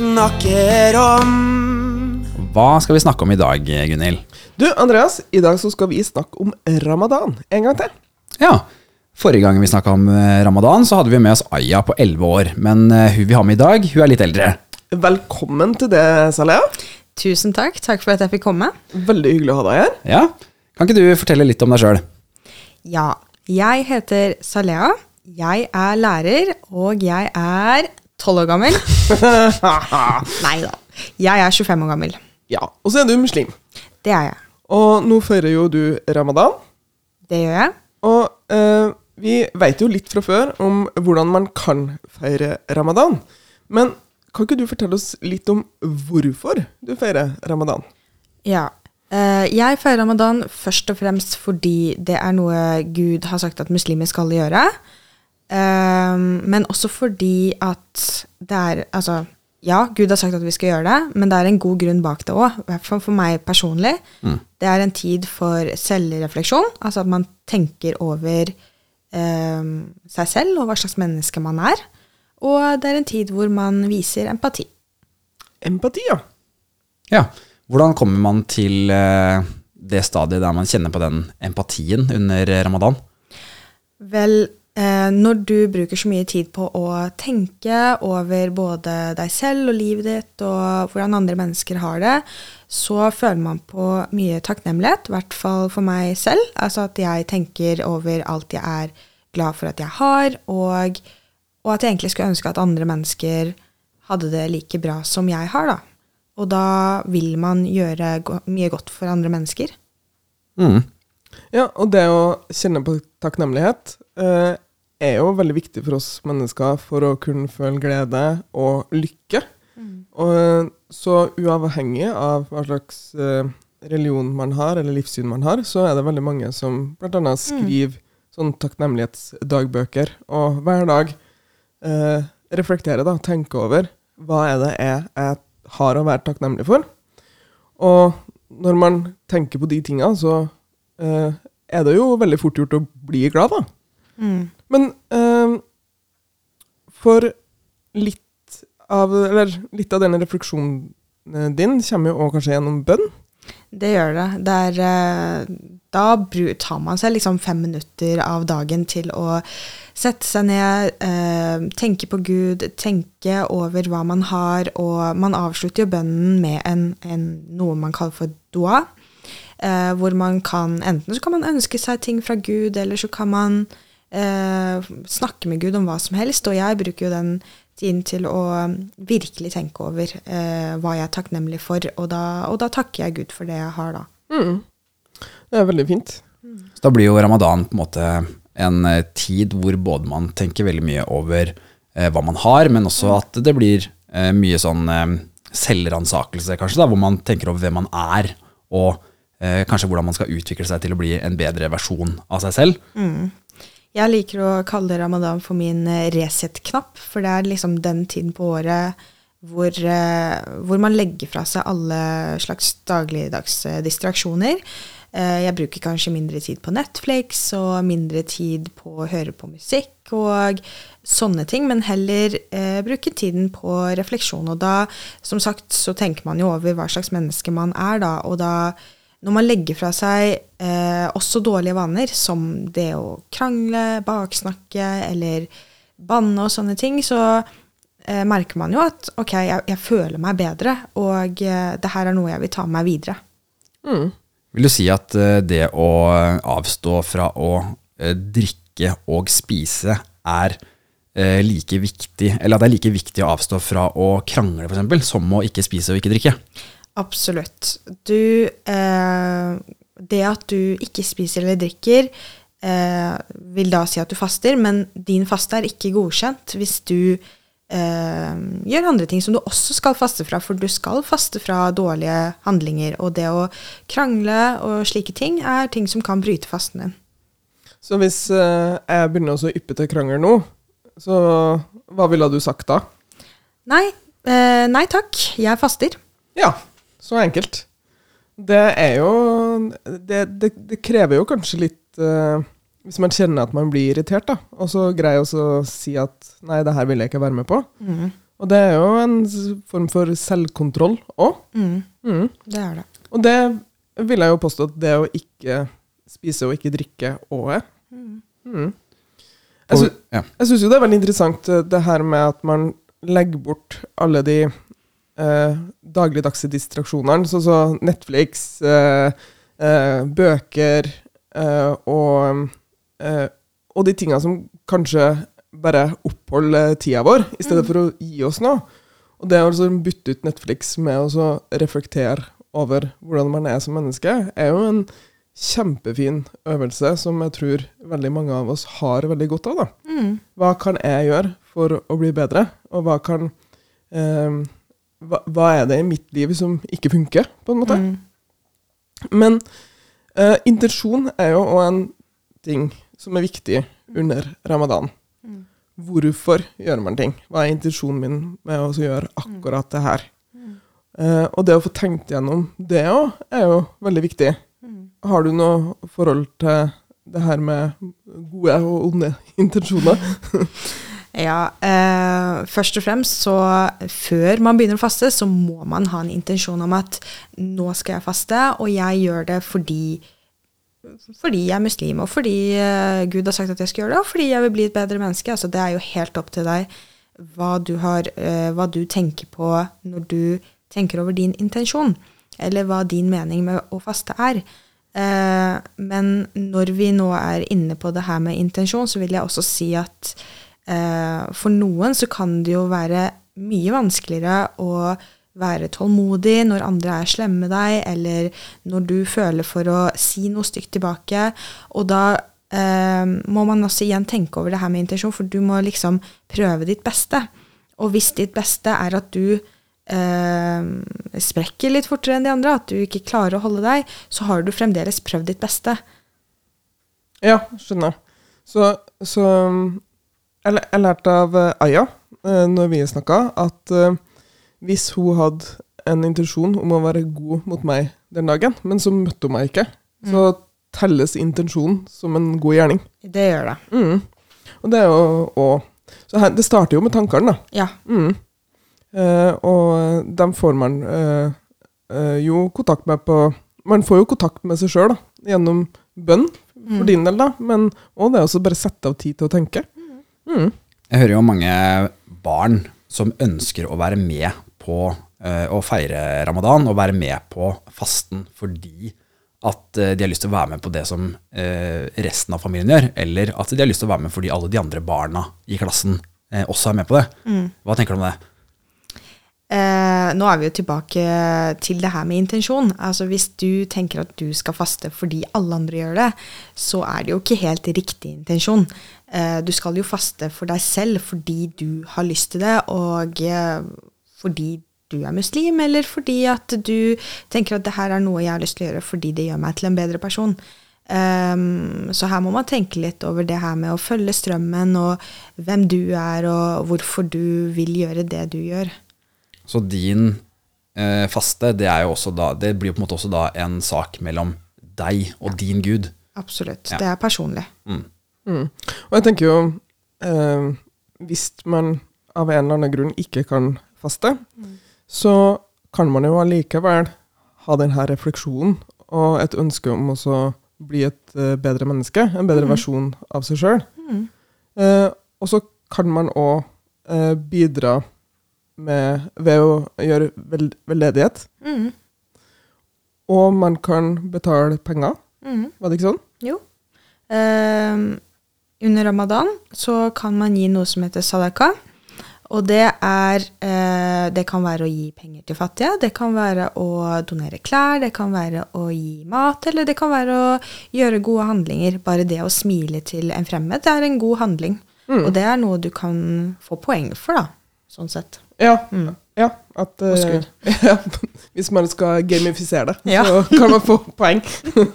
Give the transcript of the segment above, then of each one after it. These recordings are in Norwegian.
snakker om. Hva skal vi snakke om i dag, Gunhild? Du, Andreas, i dag så skal vi snakke om ramadan en gang til. Ja, forrige gang vi snakka om eh, ramadan, så hadde vi med oss Aya på 11 år. Men eh, hun vi har med i dag, hun er litt eldre. Velkommen til det, Salea. Tusen takk. Takk for at jeg fikk komme. Veldig hyggelig å ha deg her. Ja, Kan ikke du fortelle litt om deg sjøl? Ja, jeg heter Salea. Jeg er lærer, og jeg er 12 år gammel. Nei da. Jeg er 25 år gammel. Ja, Og så er du muslim. Det er jeg. Og nå feirer jo du ramadan. Det gjør jeg. Og eh, vi veit jo litt fra før om hvordan man kan feire ramadan. Men kan ikke du fortelle oss litt om hvorfor du feirer ramadan? Ja. Eh, jeg feirer ramadan først og fremst fordi det er noe Gud har sagt at muslimer skal gjøre. Eh, men også fordi at det er Altså, ja, Gud har sagt at vi skal gjøre det, men det er en god grunn bak det òg. I hvert fall for meg personlig. Det er en tid for selvrefleksjon. Altså at man tenker over um, seg selv og hva slags menneske man er. Og det er en tid hvor man viser empati. Empati, ja. Ja. Hvordan kommer man til uh, det stadiet der man kjenner på den empatien under ramadan? Vel, når du bruker så mye tid på å tenke over både deg selv og livet ditt, og hvordan andre mennesker har det, så føler man på mye takknemlighet, i hvert fall for meg selv. Altså at jeg tenker over alt jeg er glad for at jeg har, og, og at jeg egentlig skulle ønske at andre mennesker hadde det like bra som jeg har, da. Og da vil man gjøre go mye godt for andre mennesker. Mm. Ja, og det å kjenne på takknemlighet eh, er jo veldig viktig for oss mennesker for å kunne føle glede og lykke. Og, eh, så uavhengig av hva slags eh, religion man har, eller livssyn man har, så er det veldig mange som bl.a. skriver sånn takknemlighetsdagbøker, og hver dag eh, reflekterer, da, tenker over hva er det jeg, jeg har å være takknemlig for. Og når man tenker på de tinga, så eh, er det jo veldig fort gjort å bli glad, da. Mm. Men eh, for litt av Eller litt av denne refleksjonen din kommer jo også kanskje gjennom bønn. Det gjør det. det er, eh, da tar man seg liksom fem minutter av dagen til å sette seg ned, eh, tenke på Gud, tenke over hva man har, og man avslutter jo bønnen med en, en, noe man kaller for dua. Eh, hvor man kan Enten så kan man ønske seg ting fra Gud, eller så kan man eh, snakke med Gud om hva som helst. Og jeg bruker jo den tiden til å um, virkelig tenke over eh, hva jeg er takknemlig for, og da, og da takker jeg Gud for det jeg har, da. Mm. Det er veldig fint. Så da blir jo ramadan på en måte en eh, tid hvor både man tenker veldig mye over eh, hva man har, men også at det blir eh, mye sånn eh, selvransakelse, kanskje, da, hvor man tenker over hvem man er, og eh, kanskje hvordan man skal utvikle seg til å bli en bedre versjon av seg selv. Jeg liker å kalle ramadan for min eh, Resett-knapp, for det er liksom den tiden på året hvor, eh, hvor man legger fra seg alle slags dagligdags eh, distraksjoner. Jeg bruker kanskje mindre tid på Netflix og mindre tid på å høre på musikk og sånne ting, men heller eh, bruke tiden på refleksjon. Og da, som sagt, så tenker man jo over hva slags menneske man er da, og da når man legger fra seg eh, også dårlige vaner, som det å krangle, baksnakke eller banne og sånne ting, så eh, merker man jo at ok, jeg, jeg føler meg bedre, og eh, det her er noe jeg vil ta med meg videre. Vil du si at eh, det å avstå fra å eh, drikke og spise er eh, like viktig, eller at det er like viktig å avstå fra å krangle, eksempel, som å ikke spise og ikke drikke? Absolutt. Du eh, Det at du ikke spiser eller drikker, eh, vil da si at du faster, men din faste er ikke godkjent hvis du eh, gjør andre ting som du også skal faste fra, for du skal faste fra dårlige handlinger. Og det å krangle og slike ting er ting som kan bryte fasten din. Så hvis eh, jeg begynner å yppe til krangel nå, så hva ville du sagt da? Nei, eh, nei takk, jeg faster. Ja, så enkelt. Det er jo Det, det, det krever jo kanskje litt uh, Hvis man kjenner at man blir irritert, da, og så greier å si at nei, det her vil jeg ikke være med på. Mm. Og det er jo en form for selvkontroll òg. Mm, Mm. det er det. Og det vil jeg jo påstå at det å ikke spise og ikke drikke òg er. Mm. Mm. Jeg, syns jo det er veldig interessant eh, det her med at man legger bort alle de eh, dagligdagse distraksjonene, sånn som Netflix, eh, eh, bøker eh, og, eh, og de tingene som kanskje bare oppholder tida vår, i stedet for å gi oss noe. Og det å altså bytte ut Netflix med å reflektere over hvordan man er som menneske, er jo en kjempefin øvelse som jeg tror veldig mange av oss har veldig godt av. da. Mm. Hva kan jeg gjøre for å bli bedre, og hva kan eh, hva, hva er det i mitt liv som ikke funker, på en måte? Mm. Men uh, intensjon er jo òg en ting som er viktig under ramadan. Mm. Hvorfor gjør man ting? Hva er intensjonen min med å gjøre akkurat det her? Eh, og det å få tenkt gjennom det òg, er jo veldig viktig. Mm. Har du noe forhold til det her med gode og onde intensjoner? Ja, eh, først og fremst så før man begynner å faste, så må man ha en intensjon om at nå skal jeg faste, og jeg gjør det fordi fordi jeg er muslim, og fordi eh, Gud har sagt at jeg skal gjøre det, og fordi jeg vil bli et bedre menneske. Altså, det er jo helt opp til deg hva du, har, eh, hva du tenker på når du tenker over din intensjon, eller hva din mening med å faste er. Eh, men når vi nå er inne på det her med intensjon, så vil jeg også si at for noen så kan det jo være mye vanskeligere å være tålmodig når andre er slemme med deg, eller når du føler for å si noe stygt tilbake. Og da eh, må man også igjen tenke over det her med intensjon, for du må liksom prøve ditt beste. Og hvis ditt beste er at du eh, sprekker litt fortere enn de andre, at du ikke klarer å holde deg, så har du fremdeles prøvd ditt beste. Ja, skjønner. Så, så jeg, jeg lærte av eh, Aya, eh, når vi snakka, at eh, hvis hun hadde en intensjon om å være god mot meg den dagen, men så møtte hun meg ikke, så telles intensjonen som en god gjerning. Det gjør det. Mm. Og det er jo og, Så her, det starter jo med tankene, da. Ja. Mm. Eh, og dem får man eh, eh, jo kontakt med på Man får jo kontakt med seg sjøl gjennom bønn, for Mm. din del, da. Men òg det er også bare sette av tid til å tenke. Mm. Jeg hører jo mange barn som ønsker å være med på uh, å feire ramadan, og være med på fasten fordi at uh, de har lyst til å være med på det som uh, resten av familien gjør, eller at de har lyst til å være med fordi alle de andre barna i klassen også er med på det. Hva tenker du om det? Eh, nå er vi jo tilbake til det her med intensjon. Altså Hvis du tenker at du skal faste fordi alle andre gjør det, så er det jo ikke helt riktig intensjon. Eh, du skal jo faste for deg selv fordi du har lyst til det, og eh, fordi du er muslim, eller fordi at du tenker at det her er noe jeg har lyst til å gjøre fordi det gjør meg til en bedre person. Um, så her må man tenke litt over det her med å følge strømmen, og hvem du er, og hvorfor du vil gjøre det du gjør. Så din eh, faste, det, er jo også da, det blir jo på en måte også da en sak mellom deg og din Gud. Absolutt. Ja. Det er personlig. Mm. Og jeg tenker jo eh, Hvis man av en eller annen grunn ikke kan faste, så kan man jo allikevel ha denne refleksjonen og et ønske om å bli et eh, bedre menneske, en bedre versjon av seg sjøl. Mm. Eh, og så kan man òg eh, bidra med, ved å gjøre vel, veldedighet. Mm. Og man kan betale penger, Mm. var det ikke sånn? Jo. Ehm, under ramadan så kan man gi noe som heter sadaka. Og det er eh, Det kan være å gi penger til fattige, det kan være å donere klær, det kan være å gi mat, eller det kan være å gjøre gode handlinger. Bare det å smile til en fremmed, det er en god handling. Mm. Og det er noe du kan få poeng for, da. Sånn sett. Ja. Mm. ja at, uh, ja, hvis man skal gamifisere det, Ja. så kan man få poeng.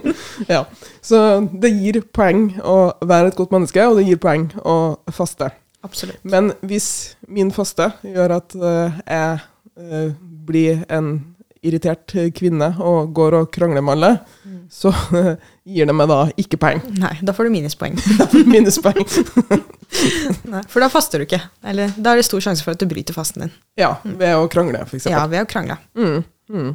ja. Så det gir poeng å være et godt menneske, og det gir poeng å faste. Absolutt. Men hvis min faste gjør at uh, jeg uh, blir en irritert kvinne og går og krangler med alle, Mm. Så gir det meg da ikke poeng. Nei, da får du minuspoeng. Minuspoeng. Nei, for da faster du ikke. Eller da er det stor sjanse for at du bryter fasten din. Ja, ved å krangle, eksempel. Ja, ved å krangle. Mm, mm.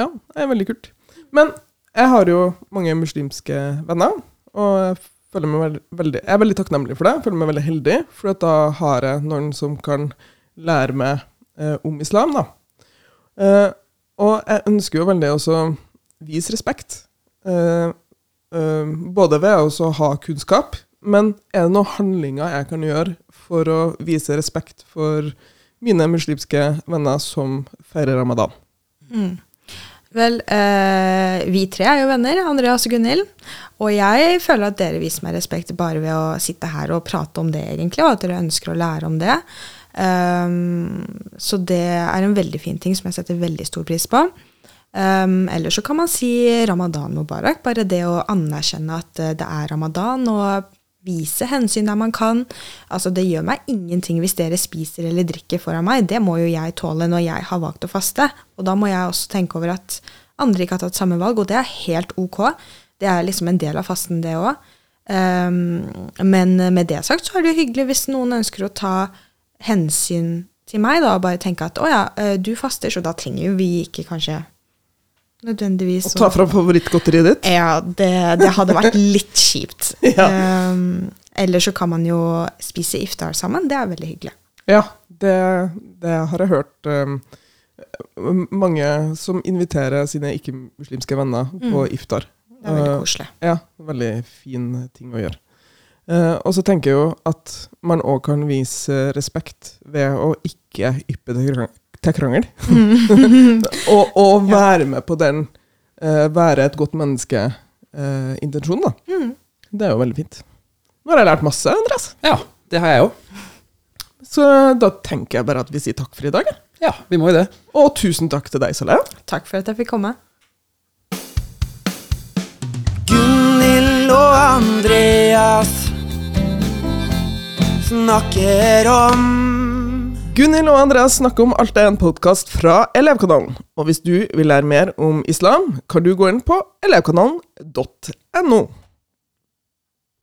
Ja, det er veldig kult. Men jeg har jo mange muslimske venner, og jeg føler meg veldig, jeg er veldig takknemlig for det. Jeg føler meg veldig heldig, for da har jeg noen som kan lære meg eh, om islam. da. Eh, og jeg ønsker jo veldig også vise respekt. Eh, eh, både ved å ha kunnskap, men er det noen handlinger jeg kan gjøre for å vise respekt for mine muslimske venner som feirer ramadan? Mm. Vel, eh, vi tre er jo venner, Andreas og Gunhild. Og jeg føler at dere viser meg respekt bare ved å sitte her og prate om det, egentlig, og at dere ønsker å lære om det. Um, så det er en veldig fin ting som jeg setter veldig stor pris på. Um, eller så kan man si ramadan mubarak. Bare det å anerkjenne at uh, det er ramadan, og vise hensyn der man kan. Altså, det gjør meg ingenting hvis dere spiser eller drikker foran meg. Det må jo jeg tåle når jeg har valgt å faste. Og da må jeg også tenke over at andre ikke har tatt samme valg, og det er helt ok. Det er liksom en del av fasten, det òg. Um, ehm, men med det sagt så er det jo hyggelig hvis noen ønsker å ta hensyn til meg, da, og bare tenke at å ja, eh, du faster, så da trenger jo vi ikke kanskje nødvendigvis Å ta fram favorittgodteriet ditt? Ja, det, det, hadde vært litt kjipt. ja. um, eller så kan man jo spise iftar sammen. Det er veldig hyggelig. Ja, det, det har jeg hørt. Um, mange som inviterer sine ikke-muslimske venner mm. på iftar. Det er veldig koselig. Uh, ja, veldig fin ting å gjøre. Uh, og så tenker jeg jo at man òg kan vise respekt ved å ikke yppe det til krangel. Mm. og, og, være med på den uh, være et godt menneske-intensjonen, uh, da. Mm. Det er jo veldig fint. Nå har jeg lært masse, Andreas. Ja, det har jeg òg. Så da tenker jeg bare at vi sier takk for i dag. Ja, vi må jo det. Og tusen takk til deg, Saleh. Takk for at jeg fikk komme. Gunhild og Andreas snakker om Gunhild og Andreas snakker om alt det er en podkast fra Elevkanalen. Og hvis du vil lære mer om islam, kan du gå inn på elevkanalen.no.